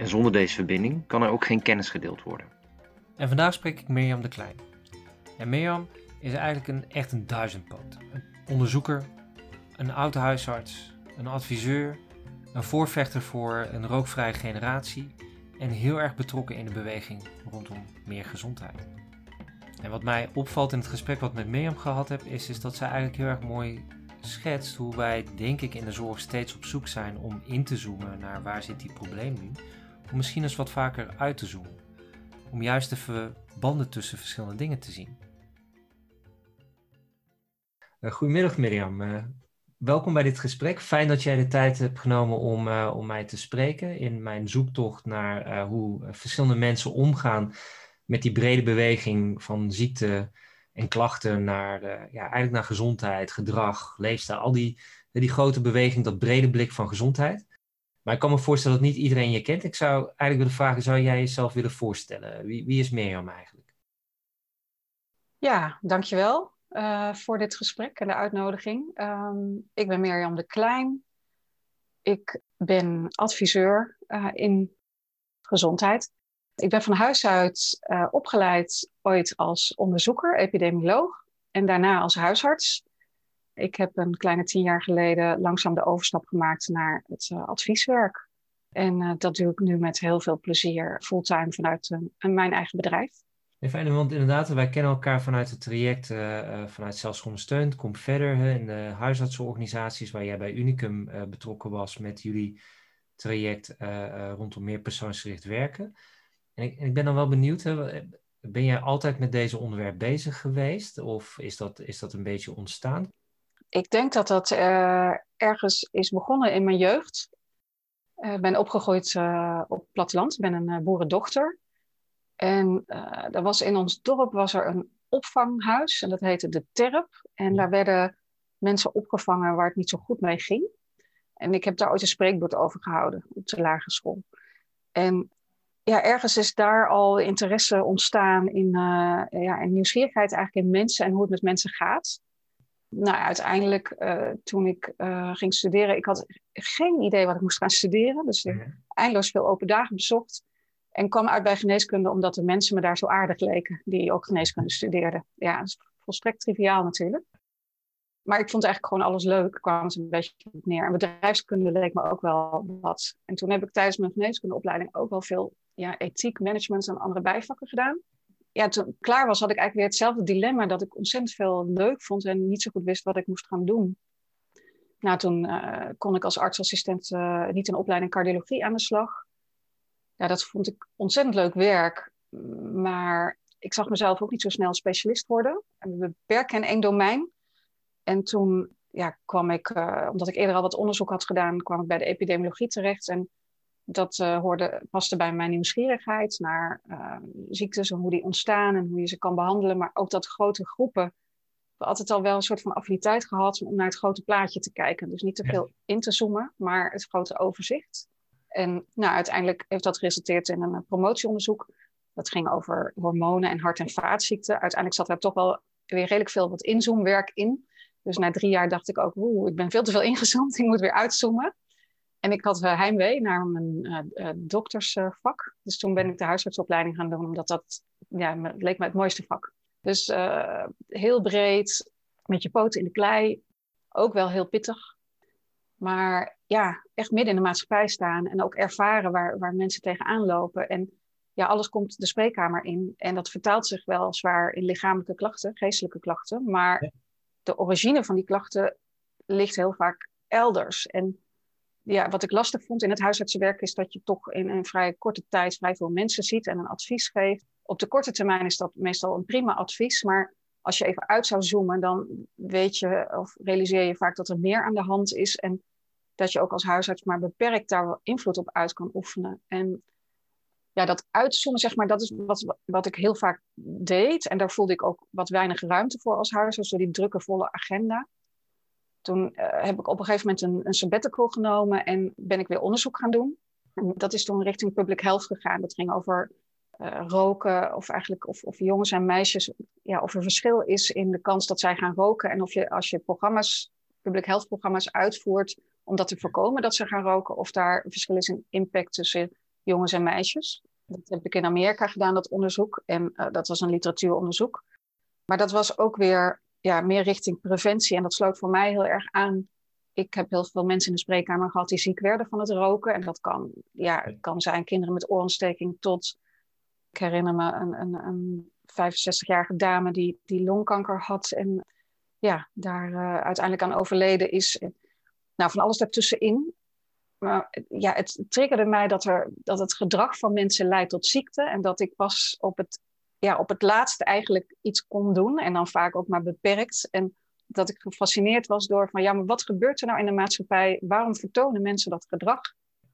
En zonder deze verbinding kan er ook geen kennis gedeeld worden. En vandaag spreek ik Mirjam de Klein. En Mirjam is eigenlijk een, echt een duizendpoot. Een onderzoeker, een oud huisarts, een adviseur, een voorvechter voor een rookvrije generatie en heel erg betrokken in de beweging rondom meer gezondheid. En wat mij opvalt in het gesprek wat ik met Mirjam gehad heb, is, is dat zij eigenlijk heel erg mooi schetst hoe wij, denk ik, in de zorg steeds op zoek zijn om in te zoomen naar waar zit die probleem nu. Om misschien eens wat vaker uit te zoomen. Om juist de verbanden tussen verschillende dingen te zien. Uh, goedemiddag Mirjam. Uh, welkom bij dit gesprek. Fijn dat jij de tijd hebt genomen om, uh, om mij te spreken in mijn zoektocht naar hoe verschillende mensen omgaan met die brede beweging van ziekte en klachten naar, ja, eigenlijk naar gezondheid, gedrag, leefstijl. Al die, die grote beweging, dat brede blik van gezondheid. Maar ik kan me voorstellen dat niet iedereen je kent. Ik zou eigenlijk willen vragen, zou jij jezelf willen voorstellen? Wie, wie is Mirjam eigenlijk? Ja, dankjewel uh, voor dit gesprek en de uitnodiging. Um, ik ben Mirjam de Klein. Ik ben adviseur uh, in gezondheid. Ik ben van huis uit uh, opgeleid ooit als onderzoeker, epidemioloog. En daarna als huisarts. Ik heb een kleine tien jaar geleden langzaam de overstap gemaakt naar het uh, advieswerk. En uh, dat doe ik nu met heel veel plezier fulltime vanuit uh, mijn eigen bedrijf. Ja, fijn, want inderdaad, wij kennen elkaar vanuit het traject, vanuit Zelfs Kom verder hè, in de huisartsenorganisaties waar jij bij Unicum betrokken was met jullie traject rondom meer persoonsgericht werken. En ik, en ik ben dan wel benieuwd, hè, ben jij altijd met deze onderwerp bezig geweest? Of is dat, is dat een beetje ontstaan? Ik denk dat dat uh, ergens is begonnen in mijn jeugd. Ik uh, ben opgegroeid uh, op het platteland. Ik ben een boerendochter. En er was in ons dorp was er een opvanghuis. En dat heette de Terp. En daar werden mensen opgevangen waar het niet zo goed mee ging. En ik heb daar ooit een spreekbeurt over gehouden op de lagere school. En ja, ergens is daar al interesse ontstaan in, ja, en nieuwsgierigheid eigenlijk in mensen en hoe het met mensen gaat nou, uiteindelijk uh, toen ik uh, ging studeren, ik had geen idee wat ik moest gaan studeren. Dus ik mm eindeloos veel open dagen bezocht. En kwam uit bij geneeskunde omdat de mensen me daar zo aardig leken, die ook geneeskunde studeerden. Ja, dat is volstrekt triviaal natuurlijk. Maar ik vond eigenlijk gewoon alles leuk, kwam het een beetje neer. En bedrijfskunde leek me ook wel wat. En toen heb ik tijdens mijn geneeskundeopleiding ook wel veel ja, ethiek, management en andere bijvakken gedaan ja, toen ik klaar was, had ik eigenlijk weer hetzelfde dilemma dat ik ontzettend veel leuk vond en niet zo goed wist wat ik moest gaan doen. Nou, toen uh, kon ik als artsassistent uh, niet een opleiding cardiologie aan de slag. Ja, dat vond ik ontzettend leuk werk, maar ik zag mezelf ook niet zo snel specialist worden. En we beperken in één domein. En toen ja, kwam ik, uh, omdat ik eerder al wat onderzoek had gedaan, kwam ik bij de epidemiologie terecht. En dat uh, hoorde, paste bij mijn nieuwsgierigheid naar uh, ziektes en hoe die ontstaan en hoe je ze kan behandelen. Maar ook dat grote groepen. We altijd al wel een soort van affiniteit gehad om naar het grote plaatje te kijken. Dus niet te veel in te zoomen, maar het grote overzicht. En nou, uiteindelijk heeft dat geresulteerd in een promotieonderzoek. Dat ging over hormonen en hart- en vaatziekten. Uiteindelijk zat daar toch wel weer redelijk veel wat inzoomwerk in. Dus na drie jaar dacht ik ook, oeh, ik ben veel te veel ingezoomd, ik moet weer uitzoomen. En ik had heimwee naar mijn uh, doktersvak. dus toen ben ik de huisartsopleiding gaan doen, omdat dat ja, leek me het mooiste vak. Dus uh, heel breed, met je poten in de klei. Ook wel heel pittig. Maar ja, echt midden in de maatschappij staan en ook ervaren waar, waar mensen tegenaan lopen. En ja, alles komt de spreekkamer in. En dat vertaalt zich wel zwaar in lichamelijke klachten, geestelijke klachten. Maar de origine van die klachten ligt heel vaak elders. En ja, wat ik lastig vond in het huisartsenwerk is dat je toch in een vrij korte tijd vrij veel mensen ziet en een advies geeft. Op de korte termijn is dat meestal een prima advies, maar als je even uit zou zoomen, dan weet je of realiseer je vaak dat er meer aan de hand is en dat je ook als huisarts maar beperkt daar invloed op uit kan oefenen. En ja, dat uitzoomen, zeg maar, dat is wat, wat ik heel vaak deed. En daar voelde ik ook wat weinig ruimte voor als huisarts, door die drukke, volle agenda. Toen uh, heb ik op een gegeven moment een, een sabbatical genomen en ben ik weer onderzoek gaan doen. En dat is toen richting public health gegaan. Dat ging over uh, roken, of eigenlijk of, of jongens en meisjes, ja, of er verschil is in de kans dat zij gaan roken. En of je als je programma's, public health programma's uitvoert om dat te voorkomen dat ze gaan roken, of daar een verschil is in impact tussen jongens en meisjes. Dat heb ik in Amerika gedaan, dat onderzoek. En uh, dat was een literatuuronderzoek. Maar dat was ook weer ja, meer richting preventie. En dat sloot voor mij heel erg aan. Ik heb heel veel mensen in de spreekkamer gehad die ziek werden van het roken. En dat kan, ja, kan zijn kinderen met oorontsteking tot... Ik herinner me een, een, een 65-jarige dame die, die longkanker had. En ja, daar uh, uiteindelijk aan overleden is. Nou, van alles daartussenin maar ja, het triggerde mij dat, er, dat het gedrag van mensen leidt tot ziekte. En dat ik pas op het, ja, op het laatste eigenlijk iets kon doen. En dan vaak ook maar beperkt. En dat ik gefascineerd was door van ja, maar wat gebeurt er nou in de maatschappij? Waarom vertonen mensen dat gedrag?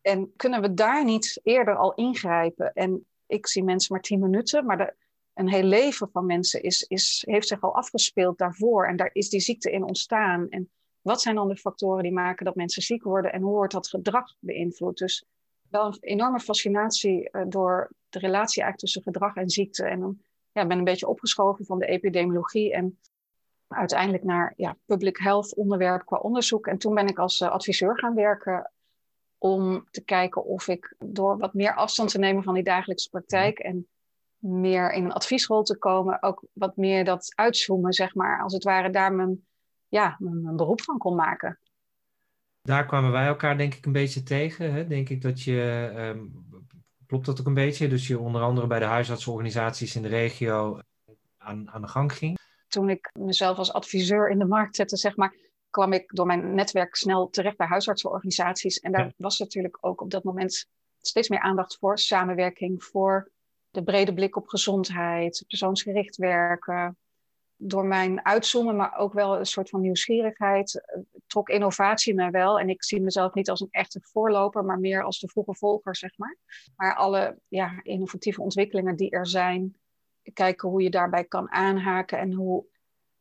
En kunnen we daar niet eerder al ingrijpen? En ik zie mensen maar tien minuten, maar een heel leven van mensen is, is, heeft zich al afgespeeld daarvoor. En daar is die ziekte in ontstaan. En wat zijn dan de factoren die maken dat mensen ziek worden en hoe wordt dat gedrag beïnvloed? Dus wel een enorme fascinatie uh, door relatie eigenlijk tussen gedrag en ziekte. En dan ja, ben een beetje opgeschoven van de epidemiologie en uiteindelijk naar ja, public health onderwerp qua onderzoek. En toen ben ik als uh, adviseur gaan werken om te kijken of ik door wat meer afstand te nemen van die dagelijkse praktijk en meer in een adviesrol te komen, ook wat meer dat uitzoomen, zeg maar, als het ware daar mijn ja, een, beroep van kon maken. Daar kwamen wij elkaar denk ik een beetje tegen. Hè? Denk ik dat je, um, klopt dat ook een beetje? Dus je onder andere bij de huisartsenorganisaties in de regio aan, aan de gang ging. Toen ik mezelf als adviseur in de markt zette, zeg maar, kwam ik door mijn netwerk snel terecht bij huisartsenorganisaties. En daar was natuurlijk ook op dat moment steeds meer aandacht voor samenwerking, voor de brede blik op gezondheid, persoonsgericht werken, door mijn uitzoomen, maar ook wel een soort van nieuwsgierigheid, eh, trok innovatie mij wel. En ik zie mezelf niet als een echte voorloper, maar meer als de vroege volger, zeg maar. Maar alle ja, innovatieve ontwikkelingen die er zijn, kijken hoe je daarbij kan aanhaken en hoe,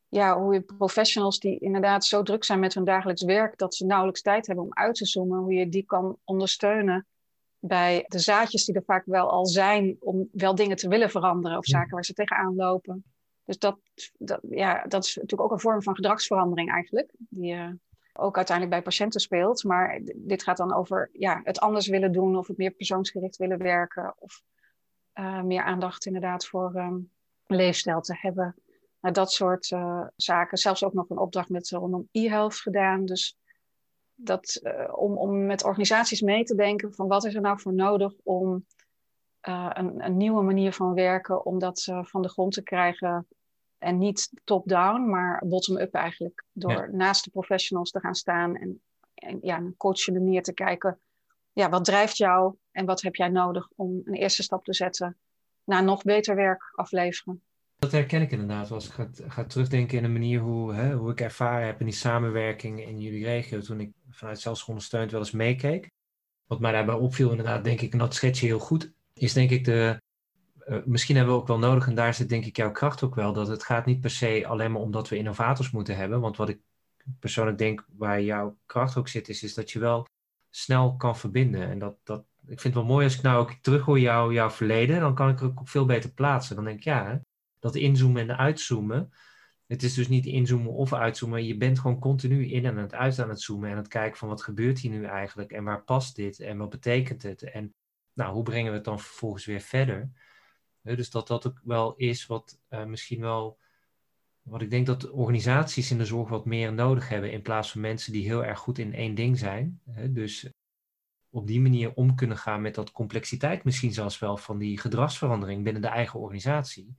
ja, hoe je professionals die inderdaad zo druk zijn met hun dagelijks werk dat ze nauwelijks tijd hebben om uit te zoomen, hoe je die kan ondersteunen bij de zaadjes die er vaak wel al zijn om wel dingen te willen veranderen of zaken waar ze tegenaan lopen. Dus dat, dat, ja, dat is natuurlijk ook een vorm van gedragsverandering eigenlijk, die uh, ook uiteindelijk bij patiënten speelt. Maar dit gaat dan over ja, het anders willen doen of het meer persoonsgericht willen werken of uh, meer aandacht inderdaad voor um, leefstijl te hebben. Nou, dat soort uh, zaken. Zelfs ook nog een opdracht met rondom e-health gedaan. Dus dat, om, om met organisaties mee te denken van wat is er nou voor nodig om uh, een, een, nieuwe manier van werken om dat uh, van de grond te krijgen. En niet top-down, maar bottom-up eigenlijk. Door naast de professionals te gaan staan en, en ja, een coachende manier te kijken. Ja, wat drijft jou en wat heb jij nodig om een eerste stap te zetten naar nog beter werk afleveren? Dat herken ik inderdaad. Als ik ga, ga terugdenken in de manier hoe, hè, hoe ik ervaren heb in die samenwerking in jullie regio. Toen ik vanuit zelfs ondersteund wel eens meekeek. Wat mij daarbij opviel inderdaad, denk ik, en dat schets je heel goed is denk ik de. Uh, misschien hebben we ook wel nodig, en daar zit denk ik jouw kracht ook wel, dat het gaat niet per se alleen maar omdat we innovators moeten hebben. Want wat ik persoonlijk denk waar jouw kracht ook zit, is, is dat je wel snel kan verbinden. En dat, dat, ik vind het wel mooi als ik nou ook terug hoor jou, jouw verleden, dan kan ik er ook veel beter plaatsen. Dan denk ik, ja, dat inzoomen en uitzoomen. Het is dus niet inzoomen of uitzoomen. Je bent gewoon continu in en uit aan het zoomen en het kijken van wat gebeurt hier nu eigenlijk en waar past dit en wat betekent het. En nou, hoe brengen we het dan vervolgens weer verder? Dus dat dat ook wel is wat uh, misschien wel, wat ik denk dat organisaties in de zorg wat meer nodig hebben in plaats van mensen die heel erg goed in één ding zijn. dus op die manier om kunnen gaan met dat complexiteit misschien zelfs wel van die gedragsverandering binnen de eigen organisatie.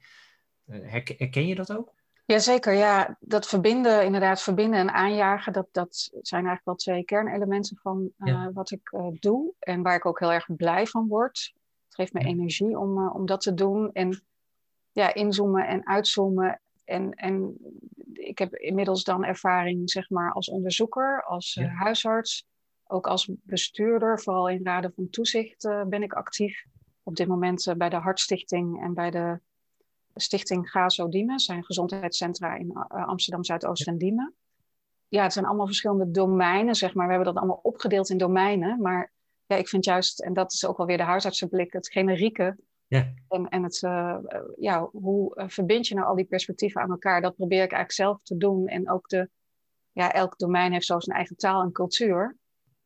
Uh, herken je dat ook? Jazeker, ja. Dat verbinden, inderdaad, verbinden en aanjagen, dat, dat zijn eigenlijk wel twee kernelementen van uh, wat ik uh, doe. En waar ik ook heel erg blij van word. Geeft me energie om, uh, om dat te doen. En ja, inzoomen en uitzoomen. En, en ik heb inmiddels dan ervaring, zeg maar, als onderzoeker, als ja. huisarts. Ook als bestuurder, vooral in raden van toezicht ben ik actief. op dit moment bij de Hartstichting en bij de Stichting Gazo Diemen, zijn gezondheidscentra in Amsterdam Zuidoost en Diemen. Ja, het zijn allemaal verschillende domeinen, zeg maar. We hebben dat allemaal opgedeeld in domeinen. Maar ja, ik vind juist, en dat is ook wel weer de huisartsenblik, het generieke. Ja. En, en het, uh, ja, hoe verbind je nou al die perspectieven aan elkaar? Dat probeer ik eigenlijk zelf te doen. En ook de, ja, elk domein heeft zo zijn eigen taal en cultuur.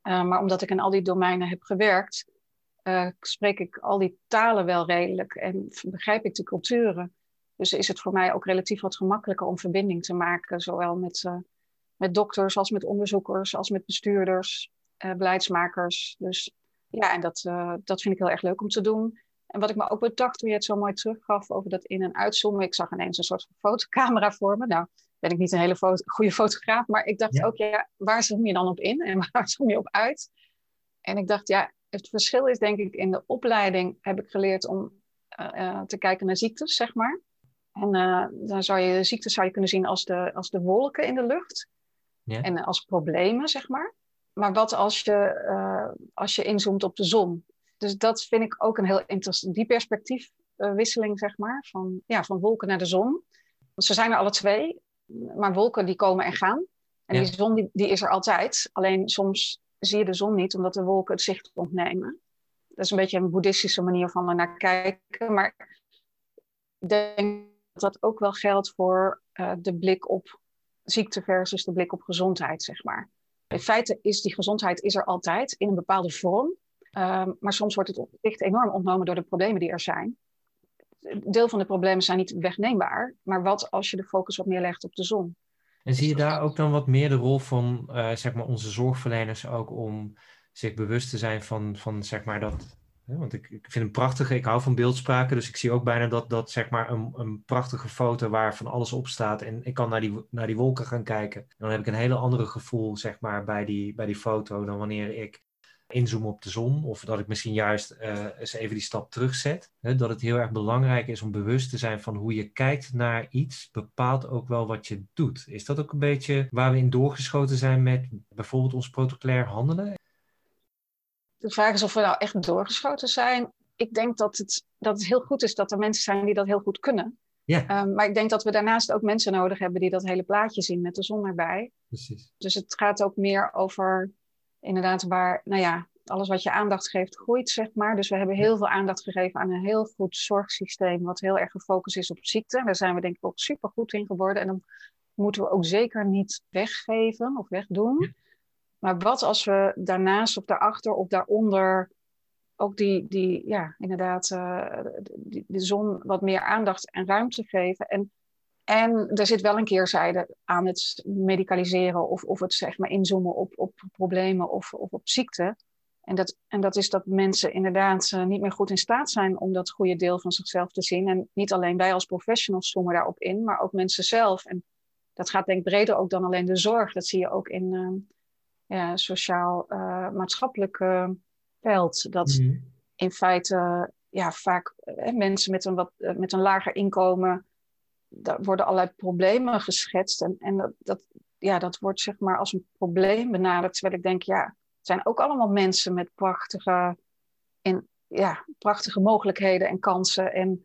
Uh, maar omdat ik in al die domeinen heb gewerkt, uh, spreek ik al die talen wel redelijk en begrijp ik de culturen. Dus is het voor mij ook relatief wat gemakkelijker om verbinding te maken, zowel met, met dokters als met onderzoekers, als met bestuurders, beleidsmakers. Dus ja, en dat, dat vind ik heel erg leuk om te doen. En wat ik me ook bedacht toen je het zo mooi teruggaf over dat in- en uitzoomen. Ik zag ineens een soort fotocamera voor me. Nou, ben ik niet een hele foto goede fotograaf, maar ik dacht ook, ja, waar zoom je dan op in en waar zoom je op uit? En ik dacht, ja, het verschil is denk ik in de opleiding heb ik geleerd om uh, te kijken naar ziektes, zeg maar. En uh, dan zou je ziektes zou je kunnen zien als de, als de wolken in de lucht. Ja. En als problemen, zeg maar. Maar wat als je, uh, als je inzoomt op de zon? Dus dat vind ik ook een heel interessant, die perspectiefwisseling, zeg maar, van, ja, van wolken naar de zon. Want ze zijn er alle twee, maar wolken die komen en gaan. En die zon die, die is er altijd. Alleen soms zie je de zon niet, omdat de wolken het zicht ontnemen. Dat is een beetje een boeddhistische manier van er naar kijken. Maar ik denk dat dat ook wel geldt voor uh, de blik op ziekte versus de blik op gezondheid, zeg maar. In feite is die gezondheid is er altijd in een bepaalde vorm. Um, maar soms wordt het zicht enorm ontnomen door de problemen die er zijn. Deel van de problemen zijn niet wegneembaar. Maar wat als je de focus wat meer legt op de zon? En zie je daar ook dan wat meer de rol van uh, zeg maar onze zorgverleners ook om zich bewust te zijn van, van zeg maar dat. Want ik, ik vind het prachtig, ik hou van beeldspraken, dus ik zie ook bijna dat, dat zeg maar een, een prachtige foto waar van alles op staat. En ik kan naar die, naar die wolken gaan kijken. En dan heb ik een hele andere gevoel zeg maar bij die, bij die foto dan wanneer ik inzoomen op de zon. Of dat ik misschien juist uh, eens even die stap terugzet. Hè, dat het heel erg belangrijk is om bewust te zijn van hoe je kijkt naar iets, bepaalt ook wel wat je doet. Is dat ook een beetje waar we in doorgeschoten zijn met bijvoorbeeld ons protocolair handelen? De vraag is of we nou echt doorgeschoten zijn. Ik denk dat het, dat het heel goed is dat er mensen zijn die dat heel goed kunnen. Ja. Um, maar ik denk dat we daarnaast ook mensen nodig hebben die dat hele plaatje zien met de zon erbij. Precies. Dus het gaat ook meer over inderdaad waar, nou ja, alles wat je aandacht geeft groeit, zeg maar. Dus we hebben heel veel aandacht gegeven aan een heel goed zorgsysteem, wat heel erg gefocust is op ziekte. Daar zijn we denk ik ook super goed in geworden. En dan moeten we ook zeker niet weggeven of wegdoen. Maar wat als we daarnaast of daarachter of daaronder ook die, die ja, inderdaad, uh, zon wat meer aandacht en ruimte geven. En en er zit wel een keerzijde aan het medicaliseren of, of het zeg maar inzoomen op, op problemen of, of op ziekte. En dat, en dat is dat mensen inderdaad uh, niet meer goed in staat zijn om dat goede deel van zichzelf te zien. En niet alleen wij als professionals zoomen daarop in, maar ook mensen zelf. En dat gaat denk ik breder ook dan alleen de zorg. Dat zie je ook in uh, ja, sociaal-maatschappelijk uh, veld. Dat mhm. in feite ja, vaak mensen met een, wat, met een lager inkomen daar worden allerlei problemen geschetst. En, en dat, dat, ja, dat wordt zeg maar als een probleem benaderd. Terwijl ik denk, ja, het zijn ook allemaal mensen met prachtige, en, ja, prachtige mogelijkheden en kansen. En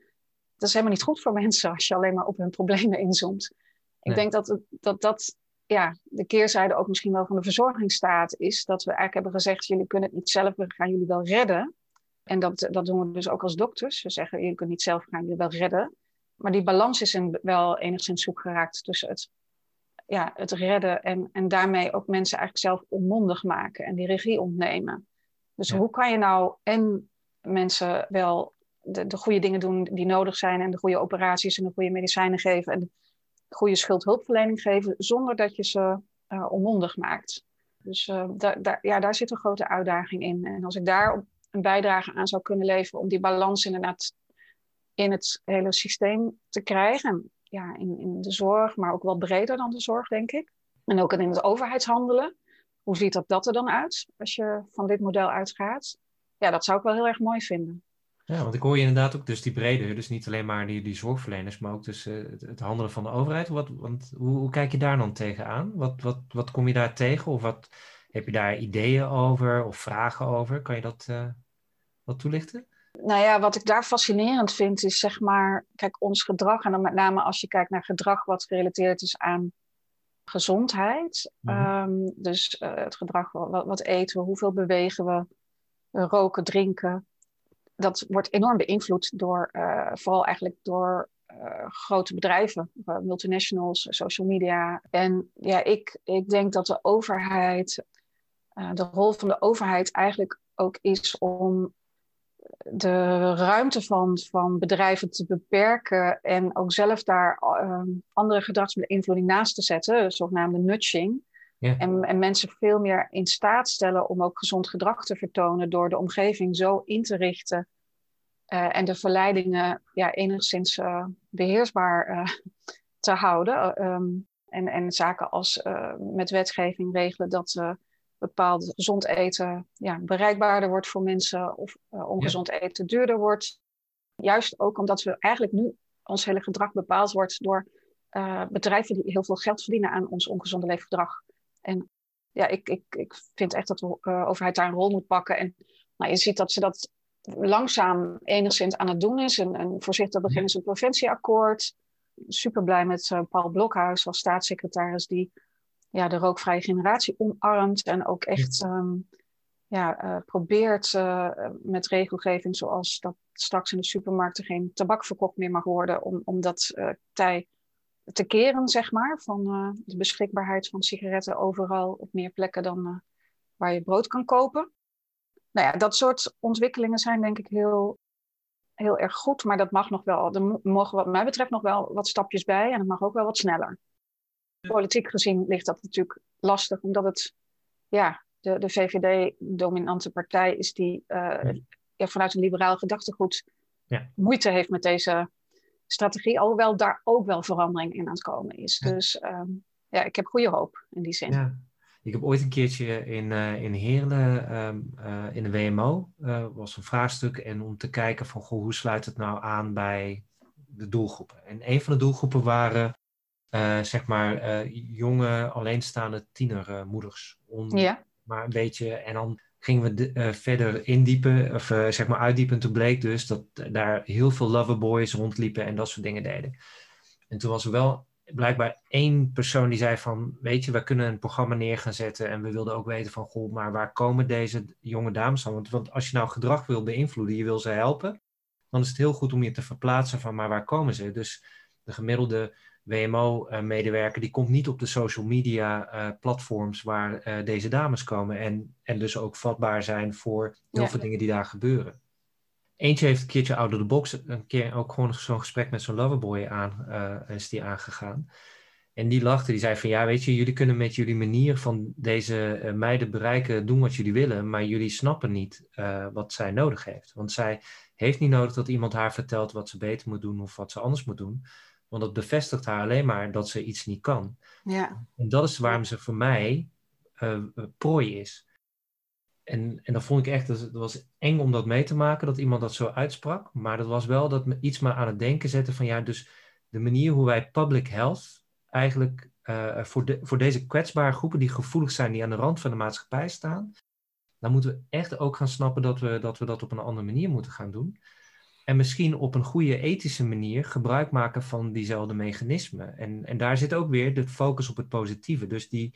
dat is helemaal niet goed voor mensen als je alleen maar op hun problemen inzoomt. Ik denk dat, dat dat ja, de keerzijde ook misschien wel van de verzorgingsstaat is. Dat we eigenlijk hebben gezegd, jullie kunnen het niet zelf, we gaan jullie wel redden. En dat, dat doen we dus ook als dokters. We zeggen, jullie kunnen niet zelf, we gaan jullie wel redden maar die balans is in, wel enigszins zoek geraakt tussen het, ja, het redden en, en daarmee ook mensen eigenlijk zelf onmondig maken en die regie ontnemen. Dus hoe kan je nou en mensen wel de, de goede dingen doen die nodig zijn en de goede operaties en de goede medicijnen geven en goede schuldhulpverlening geven zonder dat je ze uh, onmondig maakt. Dus daar, daar, ja, daar zit een grote uitdaging in. En als ik daar een bijdrage aan zou kunnen leveren om die balans inderdaad in het hele systeem te krijgen. Ja, in, in de zorg, maar ook wel breder dan de zorg, denk ik. En ook in het overheidshandelen. Hoe ziet dat, dat er dan uit als je van dit model uitgaat? Ja, dat zou ik wel heel erg mooi vinden. Ja, want ik hoor je inderdaad ook dus die brede, dus niet alleen maar die, die zorgverleners, maar ook dus uh, het, het, handelen van de overheid. Wat, want hoe, hoe, kijk je daar dan tegenaan? Wat, wat, wat kom je daar tegen? Of wat, heb je daar ideeën over of vragen over? Kan je dat uh, wat toelichten? Nou ja, wat ik daar fascinerend vind is zeg maar, kijk, ons gedrag en dan met name als je kijkt naar gedrag wat gerelateerd is aan gezondheid. Mhm. Ehm, dus eh, het gedrag, wat, wat eten we, hoeveel bewegen we, eh, roken, drinken. Dat wordt enorm beïnvloed door, eh, vooral eigenlijk door eh, grote bedrijven, eh, multinationals, social media. En ja, ik, ik denk dat de overheid, de rol van de overheid eigenlijk ook is om de ruimte van, van bedrijven te beperken en ook zelf daar andere gedragsbeïnvloeding naast te zetten, zogenaamde nudging. Ja. En, en mensen veel meer in staat stellen om ook gezond gedrag te vertonen door de omgeving zo in te richten eh, en de verleidingen ja, enigszins eh, beheersbaar eh, te houden. Ehm, en, en zaken als met wetgeving regelen dat bepaald gezond eten ja, bereikbaarder wordt voor mensen of ongezond eten duurder wordt. Juist ook omdat we eigenlijk nu ons hele gedrag bepaald wordt door bedrijven die heel veel geld verdienen aan ons ongezonde leefgedrag. En ja, ik, ik, ik vind echt dat de eh, overheid daar een rol moet pakken. En nou, je ziet dat ze dat langzaam enigszins aan het doen is. En, en voorzichtig beginnen ze een preventieakkoord. Super blij met eh, Paul Blokhuis als staatssecretaris die ja, de rookvrije generatie omarmt. En ook echt ehm, ja, eh, probeert met regelgeving zoals dat straks in de supermarkten geen tabak verkocht meer mag worden. Om, om dat tij te keren, zeg maar. Van eh, de beschikbaarheid van sigaretten overal op meer plekken dan eh, waar je brood kan kopen. Nou ja, dat soort ontwikkelingen zijn denk ik heel, heel erg goed. Maar dat mag nog wel, er mo- mogen wat mij betreft nog wel wat stapjes bij. En het mag ook wel wat sneller. Politiek gezien ligt dat natuurlijk lastig, omdat het, ja, de, de VVD-dominante partij is die eh, ja, vanuit een liberaal gedachtegoed Ja. moeite heeft met deze strategie, alhoewel daar ook wel verandering in aan het komen is. Ja. Dus ehm, ja, ik heb goede hoop in die zin. Ja. Ik heb ooit een keertje in, eh in Heerlen, ehm, eh, in de WMO, eh, was een vraagstuk. En om te kijken van, goh, hoe sluit het nou aan bij de doelgroepen? En een van de doelgroepen waren, zeg maar, jonge alleenstaande tienermoeders. Om Ja, maar een beetje, en dan gingen we eh, verder indiepen, of eh, zeg maar uitdiepen. Toen bleek dus dat daar heel veel loverboys rondliepen en dat soort dingen deden. En toen was er wel blijkbaar één persoon die zei van, weet je, we kunnen een programma neer gaan zetten en we wilden ook weten van, goh, maar waar komen deze jonge dames van? Want, want als je nou gedrag wil beïnvloeden, je wil ze helpen, dan is het heel goed om je te verplaatsen van, maar waar komen ze? Dus de gemiddelde WMO-medewerker, die komt niet op de social media eh, platforms waar eh, deze dames komen en, en dus ook vatbaar zijn voor heel Ja. veel dingen die daar gebeuren. Eentje heeft een keertje out of the box, een keer ook gewoon zo'n gesprek met zo'n loverboy aan, eh, is die aangegaan. En die lachte, die zei van ja, weet je, jullie kunnen met jullie manier van deze eh, meiden bereiken, doen wat jullie willen, maar jullie snappen niet eh, wat zij nodig heeft. Want zij heeft niet nodig dat iemand haar vertelt wat ze beter moet doen of wat ze anders moet doen. Want dat bevestigt haar alleen maar dat ze iets niet kan. ja, En dat is waarom ze voor mij eh, prooi is. En, en dat vond ik echt, dat, was eng om dat mee te maken, dat iemand dat zo uitsprak. Maar dat was wel dat me iets me aan het denken zette van ja, dus de manier hoe wij public health eigenlijk eh, voor, de, voor deze kwetsbare groepen die gevoelig zijn, die aan de rand van de maatschappij staan, dan moeten we echt ook gaan snappen dat we dat, we dat op een andere manier moeten gaan doen. En misschien op een goede ethische manier gebruik maken van diezelfde mechanismen. En, en daar zit ook weer de focus op het positieve. Dus die,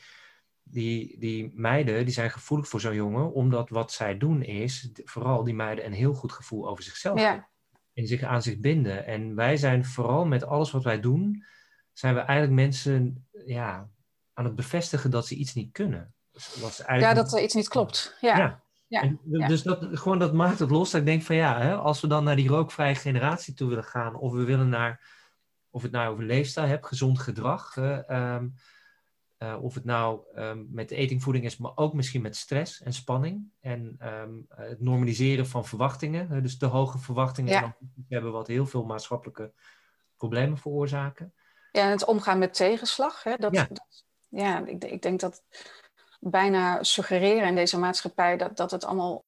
die, die meiden die zijn gevoelig voor zo'n jongen, omdat wat zij doen is, vooral die meiden, een heel goed gevoel over zichzelf Ja. hebben. En zich aan zich binden. En wij zijn vooral met alles wat wij doen, zijn we eigenlijk mensen ja, aan het bevestigen dat ze iets niet kunnen. Dat ja, dat er iets niet klopt. Ja, Ja. Ja, En, ja. Dus dat, gewoon dat maakt het los. Ik denk van ja, hè, als we dan naar die rookvrije generatie toe willen gaan, of we willen naar, of het nou over leefstijl hebt, gezond gedrag, eh, ehm, eh, of het nou ehm, met etingvoeding is, maar ook misschien met stress en spanning. En ehm, het normaliseren van verwachtingen, hè, dus te hoge verwachtingen Ja. hebben, wat heel veel maatschappelijke problemen veroorzaken. Ja, en het omgaan met tegenslag. Hè, dat- ja ik, ik denk dat bijna suggereren in deze maatschappij dat, dat het allemaal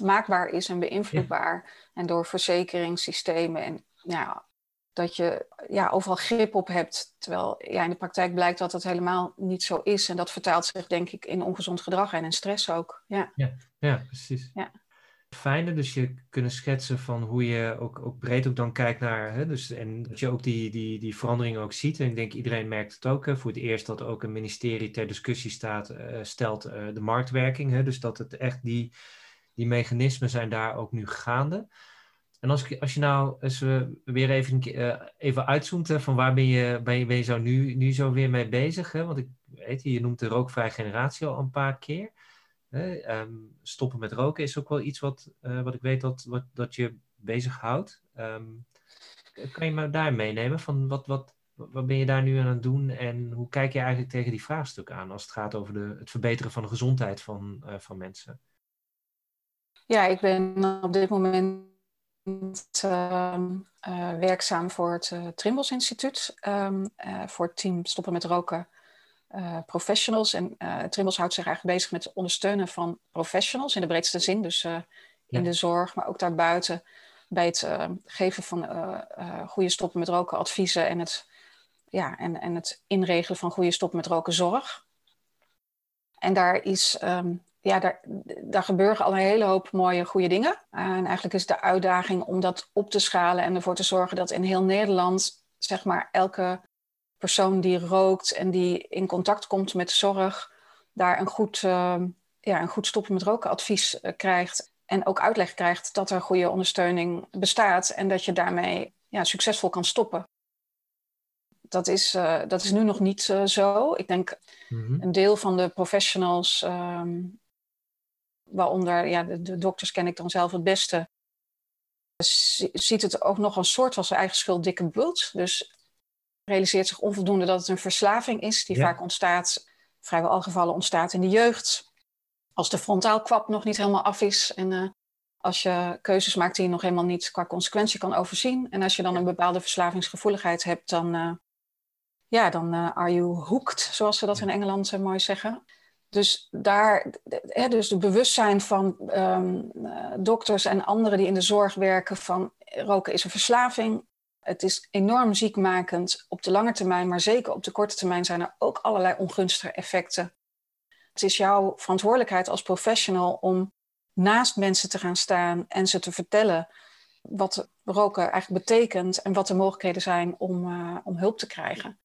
maakbaar is en beïnvloedbaar. En door verzekeringssystemen en ja, dat je ja, overal grip op hebt. Terwijl ja, in de praktijk blijkt dat het helemaal niet zo is. En dat vertaalt zich denk ik in ongezond gedrag en in stress ook. Ja, Ja, precies. Ja. Fijne. Dus je kunnen schetsen van hoe je ook, ook breed ook dan kijkt naar. Hè, dus, en dat je ook die, die, die veranderingen ook ziet. En ik denk iedereen merkt het ook. Hè, voor het eerst dat ook een ministerie ter discussie staat, uh, stelt uh, de marktwerking. Hè, dus dat het echt die, die mechanismen zijn daar ook nu gaande. En als, als je nou als we weer even, even uitzoomt, van waar ben je, ben je, ben je zo nu, nu zo weer mee bezig? Hè? Want ik weet, je noemt de rookvrije generatie al een paar keer. Um, stoppen met roken is ook wel iets wat, uh, wat ik weet dat, wat, dat je bezighoudt. Um, kan je me daar meenemen? Van wat, wat, wat ben je daar nu aan het doen en hoe kijk je eigenlijk tegen die vraagstuk aan als het gaat over de, het verbeteren van de gezondheid van, uh, van mensen? Ja, ik ben op dit moment uh, werkzaam voor het Trimbos Instituut, voor het team Stoppen met Roken uh, professionals. En uh, Trimbos houdt zich eigenlijk bezig met het ondersteunen van professionals in de breedste zin. Dus uh, in de zorg, maar ook daarbuiten bij het geven van goede stoppen met roken adviezen en het, ja, en, en het inregelen van goede stoppen met roken zorg. En daar is um, ja, daar, daar gebeuren al een hele hoop mooie goede dingen. En eigenlijk is de uitdaging om dat op te schalen en ervoor te zorgen dat in heel Nederland, zeg maar, elke persoon die rookt en die in contact komt met zorg, daar een goed, uh, ja, een goed stoppen met roken advies uh, krijgt. En ook uitleg krijgt dat er goede ondersteuning bestaat en dat je daarmee ja, succesvol kan stoppen. Dat is, uh, dat is nu nog niet zo. Ik denk mm-hmm. een deel van de professionals, um, waaronder ja, de, de, dokters ken ik dan zelf het beste, ziet het ook nog een soort van zijn eigen schuld dikke bult. Dus realiseert zich onvoldoende dat het een verslaving is, die vaak ontstaat, vrijwel al gevallen ontstaat in de jeugd. Als de frontaalkwap nog niet helemaal af is en uh, als je keuzes maakt die je nog helemaal niet qua consequentie kan overzien. En als je dan een bepaalde verslavingsgevoeligheid hebt, dan, uh, ja, dan uh, are you hooked, zoals ze dat in Engeland mooi zeggen. Dus daar, hè, dus de bewustzijn van um, dokters en anderen die in de zorg werken van roken is een verslaving, het is enorm ziekmakend op de lange termijn, maar zeker op de korte termijn zijn er ook allerlei ongunstige effecten. Het is jouw verantwoordelijkheid als professional om naast mensen te gaan staan en ze te vertellen wat roken eigenlijk betekent en wat de mogelijkheden zijn om, uh, om hulp te krijgen.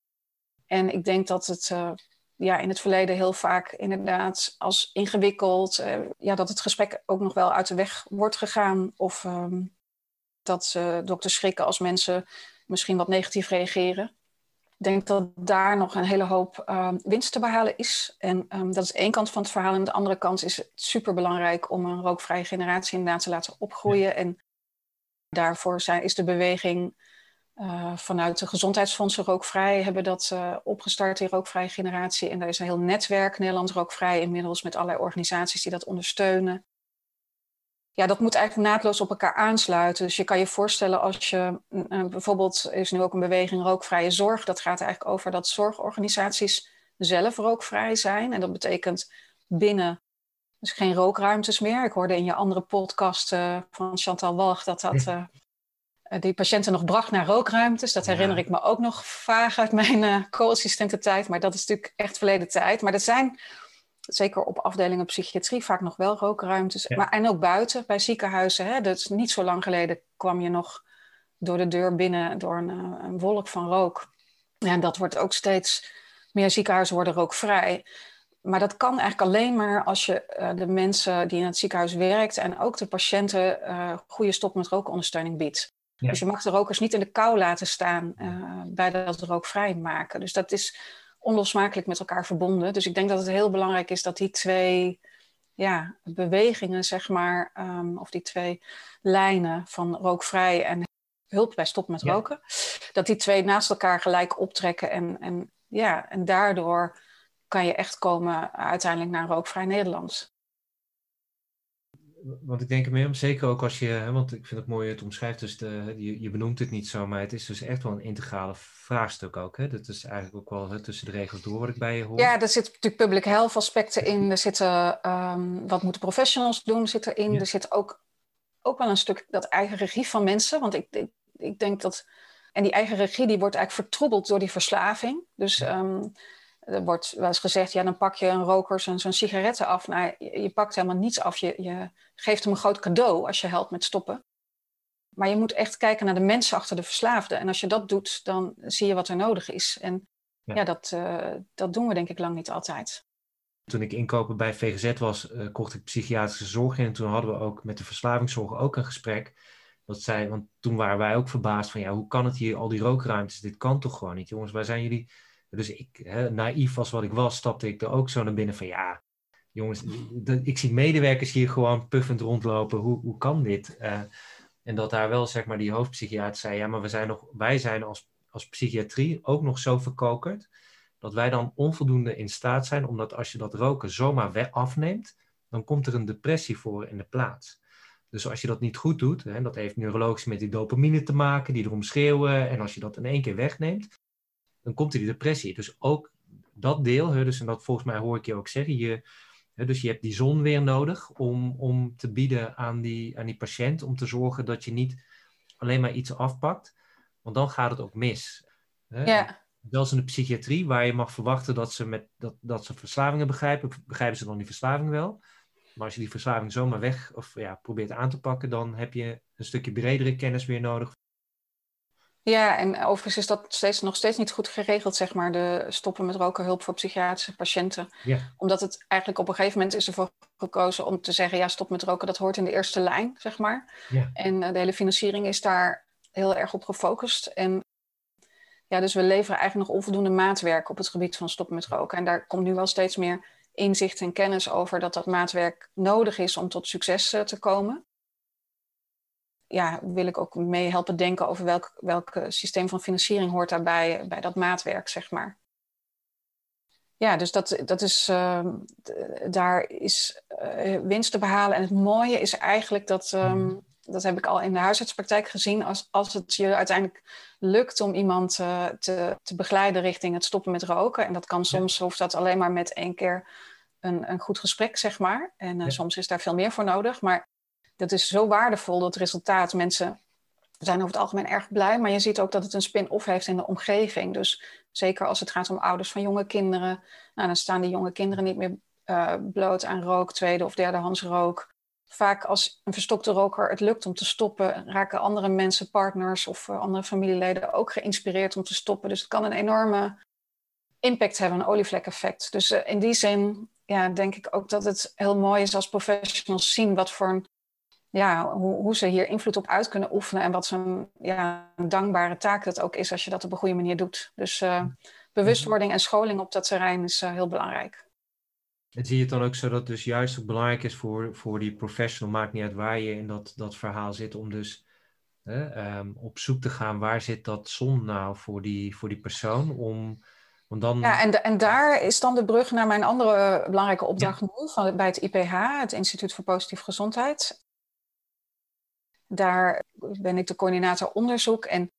En ik denk dat het uh, ja, in het verleden heel vaak inderdaad als ingewikkeld, uh, ja, dat het gesprek ook nog wel uit de weg wordt gegaan of um, dat uh, dokters schrikken als mensen misschien wat negatief reageren. Ik denk dat daar nog een hele hoop uh, winst te behalen is. En um, dat is één kant van het verhaal. En aan de andere kant is het superbelangrijk om een rookvrije generatie inderdaad te laten opgroeien. Ja. En daarvoor zijn, is de beweging uh, vanuit de gezondheidsfondsen Rookvrij hebben dat uh, opgestart, die rookvrije generatie. En daar is een heel netwerk, Nederland Rookvrij, inmiddels met allerlei organisaties die dat ondersteunen ja, dat moet eigenlijk naadloos op elkaar aansluiten. Dus je kan je voorstellen als je uh, bijvoorbeeld is nu ook een beweging rookvrije zorg. Dat gaat eigenlijk over dat zorgorganisaties zelf rookvrij zijn. En dat betekent binnen dus geen rookruimtes meer. Ik hoorde in je andere podcast uh, van Chantal Walg dat dat uh, die patiënten nog bracht naar rookruimtes. Dat herinner ja. ik me ook nog vaag uit mijn co-assistententijd. Maar dat is natuurlijk echt verleden tijd. Maar dat zijn zeker op afdelingen psychiatrie vaak nog wel rookruimtes. Maar, en ook buiten bij ziekenhuizen. Hè, dat is niet zo lang geleden kwam je nog door de deur binnen door een, eh, een wolk van rook. En dat wordt ook steeds meer ziekenhuizen worden rookvrij. Maar dat kan eigenlijk alleen maar als je uh, de mensen die in het ziekenhuis werkt en ook de patiënten uh, goede stop met rookondersteuning biedt. Ja. Dus je mag de rokers niet in de kou laten staan uh, bij dat rookvrij maken. Dus dat is onlosmakelijk met elkaar verbonden. Dus ik denk dat het heel belangrijk is dat die twee ja, bewegingen, zeg maar, um, of die twee lijnen van rookvrij en hulp bij stop met roken, dat die twee naast elkaar gelijk optrekken. En, en, ja, en daardoor kan je echt komen uiteindelijk naar rookvrij Nederland want ik denk er meer om, zeker ook als je, want ik vind het mooi, het omschrijft dus, de, je, je benoemt het niet zo, maar het is dus echt wel een integrale vraagstuk ook. Hè? Dat is eigenlijk ook wel hè, tussen de regels door wat ik bij je hoor. Ja, er zitten natuurlijk public health aspecten in, er zitten, um, wat moeten professionals doen, zit erin. Ja. Er zit ook, ook wel een stuk dat eigen regie van mensen, want ik, ik, ik denk dat, en die eigen regie die wordt eigenlijk vertroebeld door die verslaving. Dus... Um, er wordt wel eens gezegd, ja, dan pak je een roker zijn, zijn sigaretten af. Nou, je, je, pakt helemaal niets af. Je, je geeft hem een groot cadeau als je helpt met stoppen. Maar je moet echt kijken naar de mensen achter de verslaafde. En als je dat doet, dan zie je wat er nodig is. En ja, dat, uh, dat doen we denk ik lang niet altijd. Toen ik inkopen bij VGZ was, uh, kocht ik psychiatrische zorg in. En toen hadden we ook met de verslavingszorg ook een gesprek. Dat zij, want toen waren wij ook verbaasd van, ja, hoe kan het hier, al die rookruimtes, dit kan toch gewoon niet, jongens, waar zijn jullie? Dus ik, hè, naïef als wat ik was, stapte ik er ook zo naar binnen van, ja, jongens, ik zie medewerkers hier gewoon puffend rondlopen, hoe, hoe kan dit? Uh, en dat daar wel, zeg maar, die hoofdpsychiater zei, ja, maar we zijn nog, wij zijn als, als psychiatrie ook nog zo verkokerd, dat wij dan onvoldoende in staat zijn, omdat als je dat roken zomaar weg afneemt, dan komt er een depressie voor in de plaats. Dus als je dat niet goed doet, en dat heeft neurologisch met die dopamine te maken, die erom schreeuwen, en als je dat in één keer wegneemt, dan komt er die depressie. Dus ook dat deel, dus en dat volgens mij hoor ik je ook zeggen, je, dus je hebt die zon weer nodig om, om te bieden aan die, aan die patiënt, om te zorgen dat je niet alleen maar iets afpakt, want dan gaat het ook mis. Ja. Zelfs in de psychiatrie, waar je mag verwachten dat ze, met, dat, dat ze verslavingen begrijpen, begrijpen ze dan die verslaving wel. Maar als je die verslaving zomaar weg of ja, probeert aan te pakken, dan heb je een stukje bredere kennis weer nodig. Ja, en overigens is dat steeds, nog steeds niet goed geregeld, zeg maar, de stoppen met roken hulp voor psychiatrische patiënten. Ja. Omdat het eigenlijk op een gegeven moment is ervoor gekozen om te zeggen, ja, stop met roken, dat hoort in de eerste lijn, zeg maar. Ja. En uh, de hele financiering is daar heel erg op gefocust. En ja, dus we leveren eigenlijk nog onvoldoende maatwerk op het gebied van stoppen met roken. En daar komt nu wel steeds meer inzicht en kennis over dat dat maatwerk nodig is om tot succes uh, te komen. Ja, wil ik ook mee helpen denken over welk, welk systeem van financiering hoort daarbij, bij dat maatwerk, zeg maar. Ja, dus dat, dat is, uh, daar is uh, winst te behalen. En het mooie is eigenlijk dat, um, dat heb ik al in de huisartspraktijk gezien, als, als het je uiteindelijk lukt om iemand uh, te, te begeleiden richting het stoppen met roken. En dat kan soms, hoeft dat alleen maar met één keer een, een goed gesprek, zeg maar. En uh, ja. soms is daar veel meer voor nodig. Maar dat is zo waardevol, dat resultaat. Mensen zijn over het algemeen erg blij, maar je ziet ook dat het een spin-off heeft in de omgeving. Dus zeker als het gaat om ouders van jonge kinderen, nou, dan staan die jonge kinderen niet meer uh, bloot aan rook, tweede of derdehands rook vaak als een verstokte roker het lukt om te stoppen, raken andere mensen, partners of uh, andere familieleden ook geïnspireerd om te stoppen. Dus het kan een enorme impact hebben, een olievlek-effect. Dus uh, in die zin ja, denk ik ook dat het heel mooi is als professionals zien wat voor een, ja, hoe, hoe ze hier invloed op uit kunnen oefenen en wat zo'n ja, dankbare taak dat ook is als je dat op een goede manier doet. Dus uh, bewustwording en scholing op dat terrein is heel belangrijk. En zie je het dan ook zo dat het dus juist ook belangrijk is voor, voor die professional, maakt niet uit waar je in dat, dat verhaal zit, om dus hè, um, op zoek te gaan waar zit dat zon nou voor die, voor die persoon, om, om dan... Ja, en, de, en daar is dan de brug naar mijn andere belangrijke opdracht ja. nu van, bij het IPH, het Instituut voor Positieve Gezondheid. Daar ben ik de coördinator onderzoek en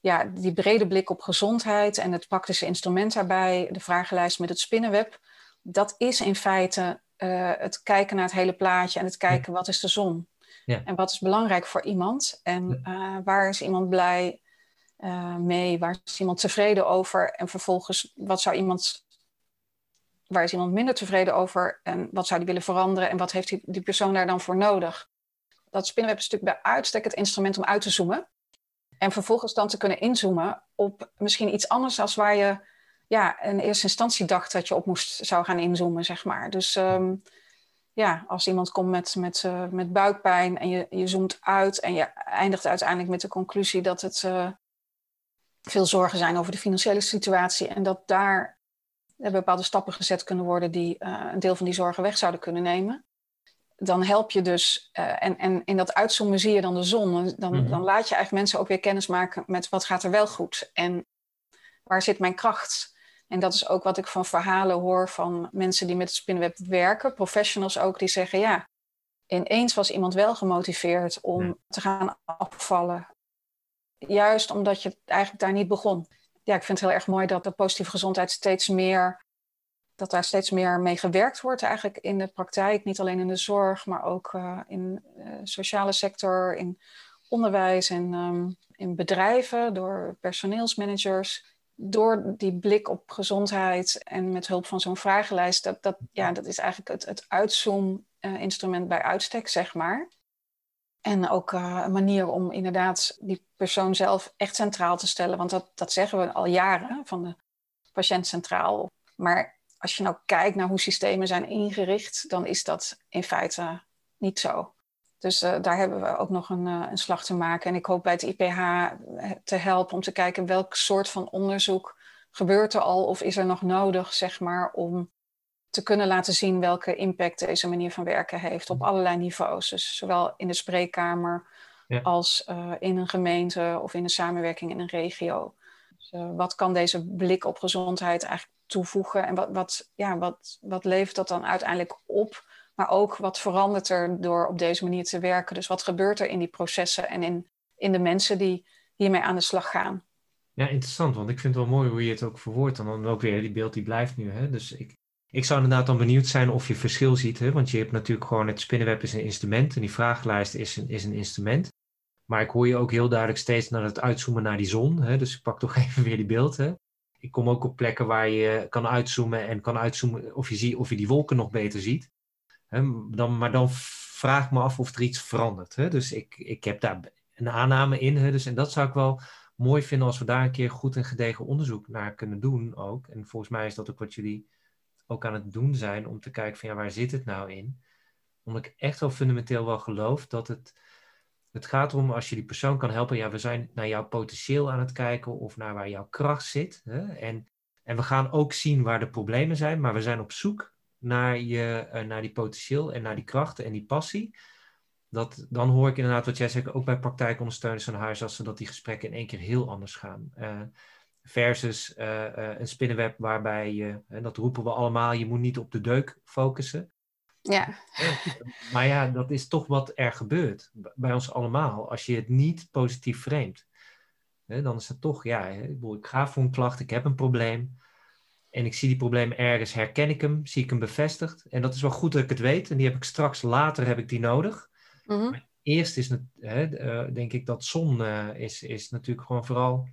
ja, die brede blik op gezondheid en het praktische instrument daarbij, de vragenlijst met het spinnenweb dat is in feite uh, het kijken naar het hele plaatje en het kijken ja. wat is de zon. Ja. En wat is belangrijk voor iemand en uh, waar is iemand blij uh, mee, waar is iemand tevreden over en vervolgens wat zou iemand, waar is iemand minder tevreden over en wat zou die willen veranderen en wat heeft die, die persoon daar dan voor nodig. Dat spinnenweb is natuurlijk bij uitstek het instrument om uit te zoomen. En vervolgens dan te kunnen inzoomen op misschien iets anders als waar je ja, in eerste instantie dacht dat je op moest zou gaan inzoomen, zeg maar. Dus um, ja, als iemand komt met, met, uh, met buikpijn en je, je zoomt uit en je eindigt uiteindelijk met de conclusie dat het uh, veel zorgen zijn over de financiële situatie en dat daar bepaalde stappen gezet kunnen worden die een deel van die zorgen weg zouden kunnen nemen. Dan help je dus, en, en in dat uitzoomen zie je dan de zon. Dan, mm-hmm. dan laat je eigenlijk mensen ook weer kennis maken met wat gaat er wel goed en waar zit mijn kracht. En dat is ook wat ik van verhalen hoor van mensen die met het spinnenweb werken, professionals ook, die zeggen ja, ineens was iemand wel gemotiveerd om te gaan afvallen. Juist omdat je eigenlijk daar niet begon. Ja, ik vind het heel erg mooi dat de positieve gezondheid steeds meer, dat daar steeds meer mee gewerkt wordt eigenlijk in de praktijk. Niet alleen in de zorg, maar ook uh, in de uh, sociale sector, in onderwijs en um, in bedrijven door personeelsmanagers door die blik op gezondheid en met hulp van zo'n vragenlijst, dat, dat, ja, dat is eigenlijk het, het uitzoom-instrument bij uitstek, zeg maar. En ook uh, een manier om inderdaad die persoon zelf echt centraal te stellen. Want dat, dat zeggen we al jaren, van de patiënt centraal. Maar als je nou kijkt naar hoe systemen zijn ingericht, dan is dat in feite niet zo. Dus uh, daar hebben we ook nog een, uh, een, slag te maken. En ik hoop bij het IPH te helpen om te kijken welk soort van onderzoek gebeurt er al of is er nog nodig, zeg maar, om te kunnen laten zien welke impact deze manier van werken heeft op allerlei niveaus. Dus zowel in de spreekkamer ja. als uh, in een gemeente of in een samenwerking in een regio. Dus, wat kan deze blik op gezondheid eigenlijk toevoegen en wat, wat, ja, wat, wat levert dat dan uiteindelijk op? Maar ook wat verandert er door op deze manier te werken? Dus wat gebeurt er in die processen en in, in de mensen die hiermee aan de slag gaan? Ja, interessant, want ik vind het wel mooi hoe je het ook verwoordt. En dan ook weer die beeld die blijft nu. Hè? Dus ik, ik zou inderdaad dan benieuwd zijn of je verschil ziet. Hè? Want je hebt natuurlijk gewoon het spinnenweb is een instrument en die vragenlijst is een, is een instrument. Maar ik hoor je ook heel duidelijk steeds naar het uitzoomen naar die zon. Hè? Dus ik pak toch even weer die beeld. Hè? Ik kom ook op plekken waar je kan uitzoomen en kan uitzoomen of je, ziet, of je die wolken nog beter ziet. Dan, maar dan vraag ik me af of er iets verandert. Hè? Dus ik, ik heb daar een aanname in. Dus, en dat zou ik wel mooi vinden als we daar een keer goed en gedegen onderzoek naar kunnen doen ook. En volgens mij is dat ook wat jullie ook aan het doen zijn om te kijken van ja, waar zit het nou in? Omdat ik echt wel fundamenteel wel geloof dat het, het gaat erom als je die persoon kan helpen. Ja, we zijn naar jouw potentieel aan het kijken of naar waar jouw kracht zit. Hè? En, en we gaan ook zien waar de problemen zijn, maar we zijn op zoek naar, je, uh, naar die potentieel en naar die krachten en die passie. Dat, dan hoor ik inderdaad wat jij zegt, ook bij praktijkondersteuners en huisartsen, dat die gesprekken in één keer heel anders gaan. Uh, versus uh, een spinnenweb waarbij je, en dat roepen we allemaal, je moet niet op de deuk focussen. Ja. Maar ja, dat is toch wat er gebeurt bij ons allemaal. Als je het niet positief framet, dan is het toch, ja, ik ga voor een klacht, ik heb een probleem. En ik zie die probleem ergens, herken ik hem, zie ik hem bevestigd. En dat is wel goed dat ik het weet. En die heb ik straks, later heb ik die nodig. Mm -hmm. Eerst is het, uh, denk ik dat zon is, is natuurlijk gewoon vooral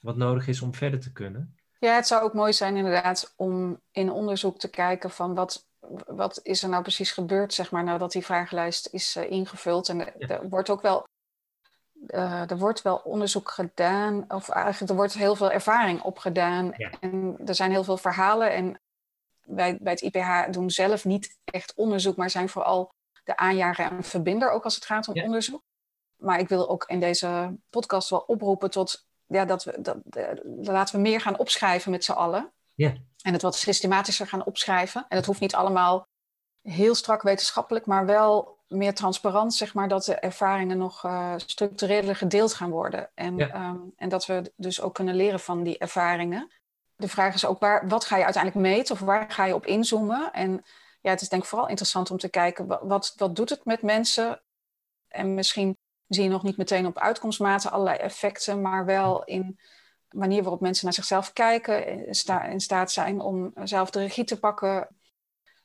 wat nodig is om verder te kunnen. Ja, het zou ook mooi zijn inderdaad om in onderzoek te kijken van wat, wat is er nou precies gebeurd, zeg maar, nadat die vragenlijst is uh, ingevuld. En ja. er wordt ook wel, uh, er wordt wel onderzoek gedaan, of eigenlijk er wordt heel veel ervaring opgedaan. Ja. En er zijn heel veel verhalen. En wij bij het IPH doen zelf niet echt onderzoek, maar zijn vooral de aanjager en verbinder, ook als het gaat om ja. onderzoek. Maar ik wil ook in deze podcast wel oproepen tot ja, dat we, dat, laten we meer gaan opschrijven met z'n allen. Ja. En het wat systematischer gaan opschrijven. En het hoeft niet allemaal heel strak wetenschappelijk, maar wel meer transparant, zeg maar, dat de ervaringen nog uh, structureler gedeeld gaan worden. En, ja. um, en dat we dus ook kunnen leren van die ervaringen. De vraag is ook, waar, wat ga je uiteindelijk meten of waar ga je op inzoomen? En ja, het is denk ik vooral interessant om te kijken, wat, wat doet het met mensen? En misschien zie je nog niet meteen op uitkomstmaten allerlei effecten, maar wel in manier waarop mensen naar zichzelf kijken, in, sta, in staat zijn om zelf de regie te pakken.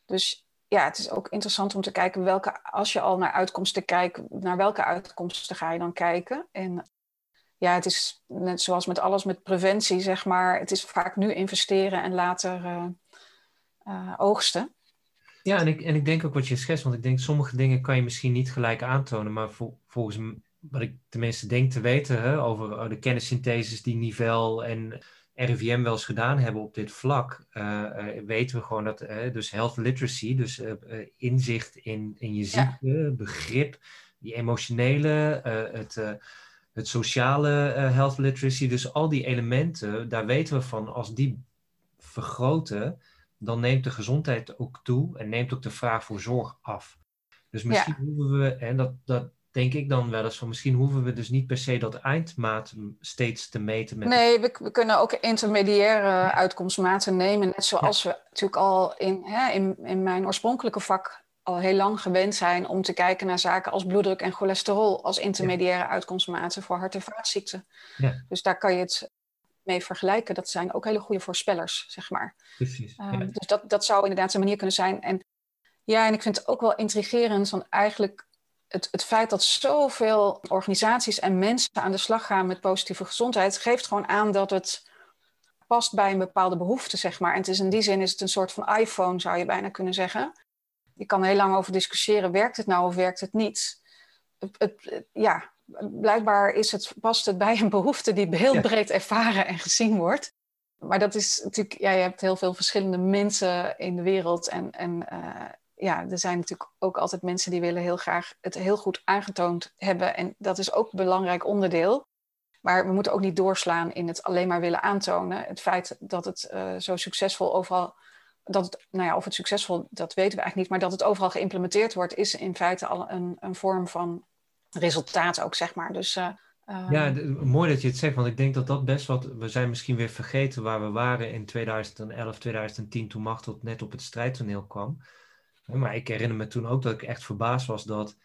Dus ja, het is ook interessant om te kijken welke, als je al naar uitkomsten kijkt, naar welke uitkomsten ga je dan kijken? En ja, het is net zoals met alles met preventie, zeg maar. Het is vaak nu investeren en later uh, uh, oogsten. Ja, en ik, en ik denk ook wat je schetst, want ik denk sommige dingen kan je misschien niet gelijk aantonen, maar vol, volgens wat ik tenminste denk te weten hè, over de kennissyntheses die Nivel en RIVM wel eens gedaan hebben op dit vlak, uh, uh, weten we gewoon dat, uh, dus health literacy, dus inzicht in, in je ziekte, ja. begrip, die emotionele, het, het sociale health literacy, dus al die elementen, daar weten we van, als die vergroten, dan neemt de gezondheid ook toe en neemt ook de vraag voor zorg af. Dus misschien ja. hoeven we, en dat, dat denk ik dan wel eens van, misschien hoeven we dus niet per se dat eindmaat steeds te meten. Met nee, we, we kunnen ook intermediaire ja. uitkomstmaten nemen, net zoals ja. we natuurlijk al in, hè, in, in mijn oorspronkelijke vak al heel lang gewend zijn om te kijken naar zaken als bloeddruk en cholesterol als intermediaire uitkomstmaten voor hart- en vaatziekten. Dus daar kan je het mee vergelijken. Dat zijn ook hele goede voorspellers, zeg maar. Precies. Um, ja. Dus dat, dat zou inderdaad een manier kunnen zijn. En ja, en ik vind het ook wel intrigerend van eigenlijk het, het feit dat zoveel organisaties en mensen aan de slag gaan met positieve gezondheid, geeft gewoon aan dat het past bij een bepaalde behoefte, zeg maar. En het is in die zin is het een soort van iPhone, zou je bijna kunnen zeggen. Je kan heel lang over discussiëren, werkt het nou of werkt het niet? Het, het, ja, blijkbaar is het, past het bij een behoefte die heel breed ervaren en gezien wordt. Maar dat is natuurlijk, ja, je hebt heel veel verschillende mensen in de wereld. En, en uh, ja, er zijn natuurlijk ook altijd mensen die willen heel graag het heel goed aangetoond hebben. En dat is ook een belangrijk onderdeel. Maar we moeten ook niet doorslaan in het alleen maar willen aantonen. Het feit dat het uh, zo succesvol overal, dat het, nou ja, of het succesvol, dat weten we eigenlijk niet, maar dat het overal geïmplementeerd wordt, is in feite al een, een vorm van resultaat ook, zeg maar. Dus, uh, ja, mooi dat je het zegt, want ik denk dat dat best wat, we zijn misschien weer vergeten waar we waren in 2011, 2010, toen Machtel net op het strijdtoneel kwam. Maar ik herinner me toen ook dat ik echt verbaasd was dat,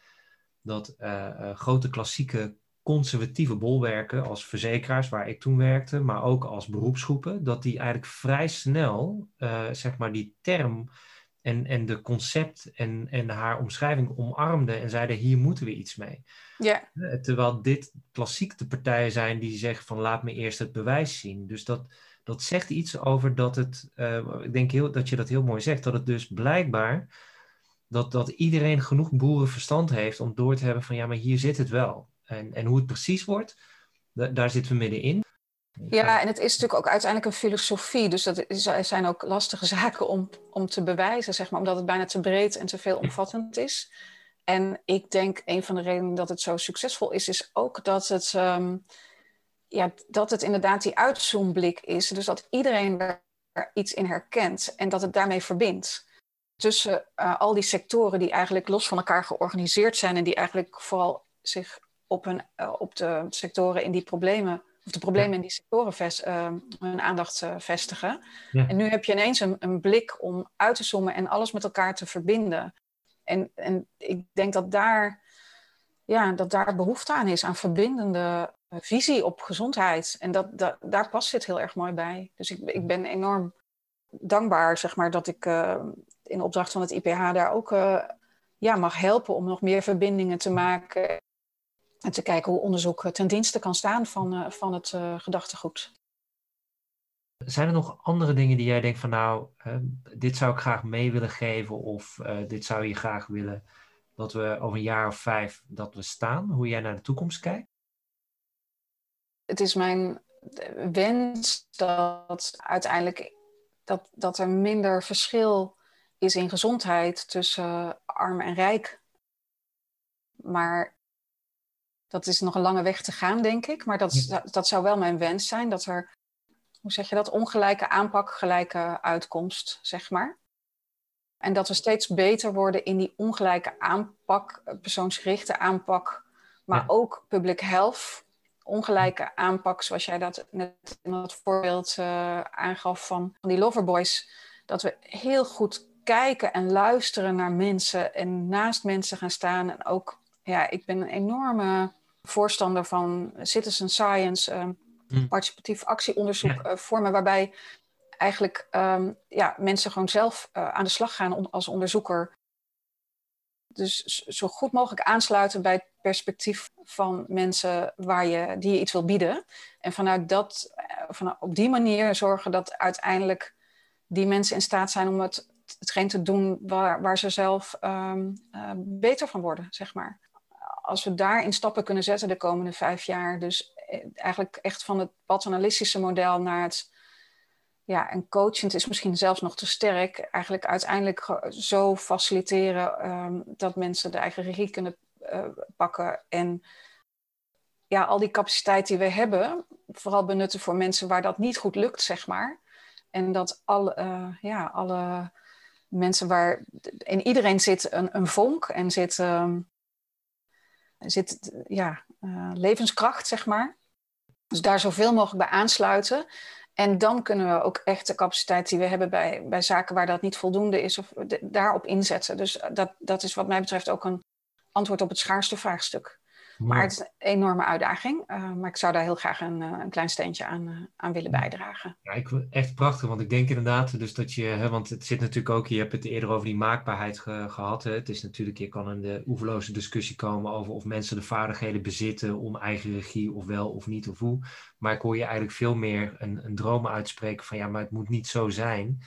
dat uh, grote klassieke conservatieve bolwerken als verzekeraars, waar ik toen werkte, maar ook als beroepsgroepen, dat die eigenlijk vrij snel, uh, zeg maar, die term en, en de concept en, en haar omschrijving omarmden en zeiden, hier moeten we iets mee. Ja. Terwijl dit klassiek de partijen zijn die zeggen van laat me eerst het bewijs zien. Dus dat, dat zegt iets over dat het, uh, ik denk heel, dat je dat heel mooi zegt, dat het dus blijkbaar dat, dat iedereen genoeg boerenverstand heeft om door te hebben van ja, maar hier zit het wel. En, en hoe het precies wordt, daar zitten we middenin. Ja, en het is natuurlijk ook uiteindelijk een filosofie. Dus dat is, zijn ook lastige zaken om, om te bewijzen, zeg maar, omdat het bijna te breed en te veelomvattend is. En ik denk een van de redenen dat het zo succesvol is, is ook dat het, um, ja, dat het inderdaad die uitzoomblik is. Dus dat iedereen er iets in herkent en dat het daarmee verbindt tussen uh, al die sectoren die eigenlijk los van elkaar georganiseerd zijn en die eigenlijk vooral zich op, hun, uh, op de sectoren in die problemen, of de problemen ja. in die sectoren vest, uh, hun aandacht vestigen. Ja. En nu heb je ineens een, een, blik om uit te zoomen en alles met elkaar te verbinden. En, en ik denk dat daar, ja, dat daar behoefte aan is, aan verbindende visie op gezondheid. En dat, dat, daar past dit heel erg mooi bij. Dus ik, ik ben enorm dankbaar, zeg maar, dat ik in opdracht van het IPH daar ook uh, ja, mag helpen om nog meer verbindingen te maken. En te kijken hoe onderzoek ten dienste kan staan van, uh, van het gedachtegoed. Zijn er nog andere dingen die jij denkt van nou, dit zou ik graag mee willen geven of dit zou je graag willen dat we over een jaar of vijf dat we staan? Hoe jij naar de toekomst kijkt? Het is mijn wens dat uiteindelijk dat, dat er minder verschil is in gezondheid tussen arm en rijk. Maar dat is nog een lange weg te gaan, denk ik. Maar dat, dat, dat zou wel mijn wens zijn, dat er, hoe zeg je dat, ongelijke aanpak, gelijke uitkomst, zeg maar. En dat we steeds beter worden in die ongelijke aanpak, persoonsgerichte aanpak, maar ja. ook public health, ongelijke aanpak, zoals jij dat net in het voorbeeld uh, aangaf van, van die loverboys. Dat we heel goed kijken en luisteren naar mensen en naast mensen gaan staan. En ook, ja, ik ben een enorme voorstander van citizen science, uh, mm. participatief actieonderzoek ja. uh, vormen, waarbij eigenlijk um, ja, mensen gewoon zelf uh, aan de slag gaan on als onderzoeker. Dus zo goed mogelijk aansluiten bij het perspectief van mensen waar je, die je iets wil bieden. En vanuit dat, van, op die manier zorgen dat uiteindelijk die mensen in staat zijn om het hetgeen te doen waar, waar ze zelf um, uh, beter van worden, zeg maar. Als we daarin stappen kunnen zetten de komende vijf jaar, dus eh, eigenlijk echt van het paternalistische model naar het, ja, en coachend is misschien zelfs nog te sterk, eigenlijk uiteindelijk zo faciliteren um, dat mensen de eigen regie kunnen uh, pakken en ja, al die capaciteit die we hebben, vooral benutten voor mensen waar dat niet goed lukt, zeg maar. En dat alle, ja, alle mensen waar in iedereen zit een, een vonk en zit, uh, zit ja, uh, levenskracht, zeg maar. Dus daar zoveel mogelijk bij aansluiten. En dan kunnen we ook echt de capaciteit die we hebben bij, bij zaken waar dat niet voldoende is, of daarop inzetten. Dus dat, dat is wat mij betreft ook een antwoord op het schaarste vraagstuk. Maar het is een enorme uitdaging. Uh, maar ik zou daar heel graag een, een klein steentje aan, aan willen bijdragen. Ja, ik, echt prachtig, want ik denk inderdaad dus dat je, hè, want het zit natuurlijk ook, je hebt het eerder over die maakbaarheid gehad. Hè. Het is natuurlijk, je kan in de oeverloze discussie komen over of mensen de vaardigheden bezitten om eigen regie of wel of niet of hoe. Maar ik hoor je eigenlijk veel meer een, een droom uitspreken van ja, maar het moet niet zo zijn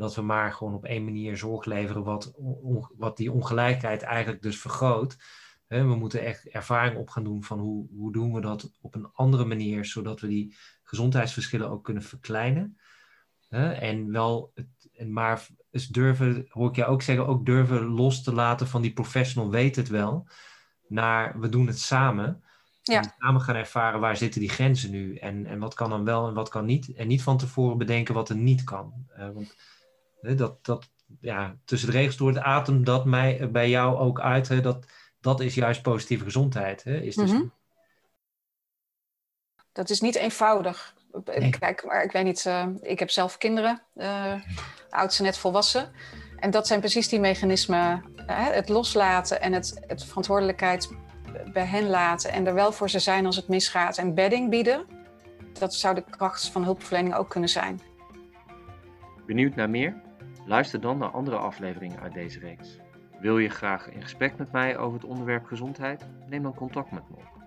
dat we maar gewoon op één manier zorg leveren wat, wat die ongelijkheid eigenlijk dus vergroot. We moeten echt ervaring op gaan doen van hoe, hoe doen we dat op een andere manier, zodat we die gezondheidsverschillen ook kunnen verkleinen. En wel, het, maar eens durven, hoor ik jou ook zeggen, ook durven los te laten van die professional weet het wel, naar we doen het samen. Ja. En samen gaan ervaren waar zitten die grenzen nu en, en wat kan dan wel en wat kan niet. En niet van tevoren bedenken wat er niet kan. want dat, dat, ja, tussen de regels door het atem dat mij bij jou ook uit. Hè, dat, dat is juist positieve gezondheid. Hè, is dus... Dat is niet eenvoudig. Kijk, maar ik weet niet, uh, ik heb zelf kinderen, uh, oudste net volwassen. En dat zijn precies die mechanismen, het loslaten en het, het verantwoordelijkheid bij hen laten. En er wel voor ze zijn als het misgaat en bedding bieden. Dat zou de kracht van hulpverlening ook kunnen zijn. Benieuwd naar meer? Luister dan naar andere afleveringen uit deze reeks. Wil je graag in gesprek met mij over het onderwerp gezondheid? Neem dan contact met me op.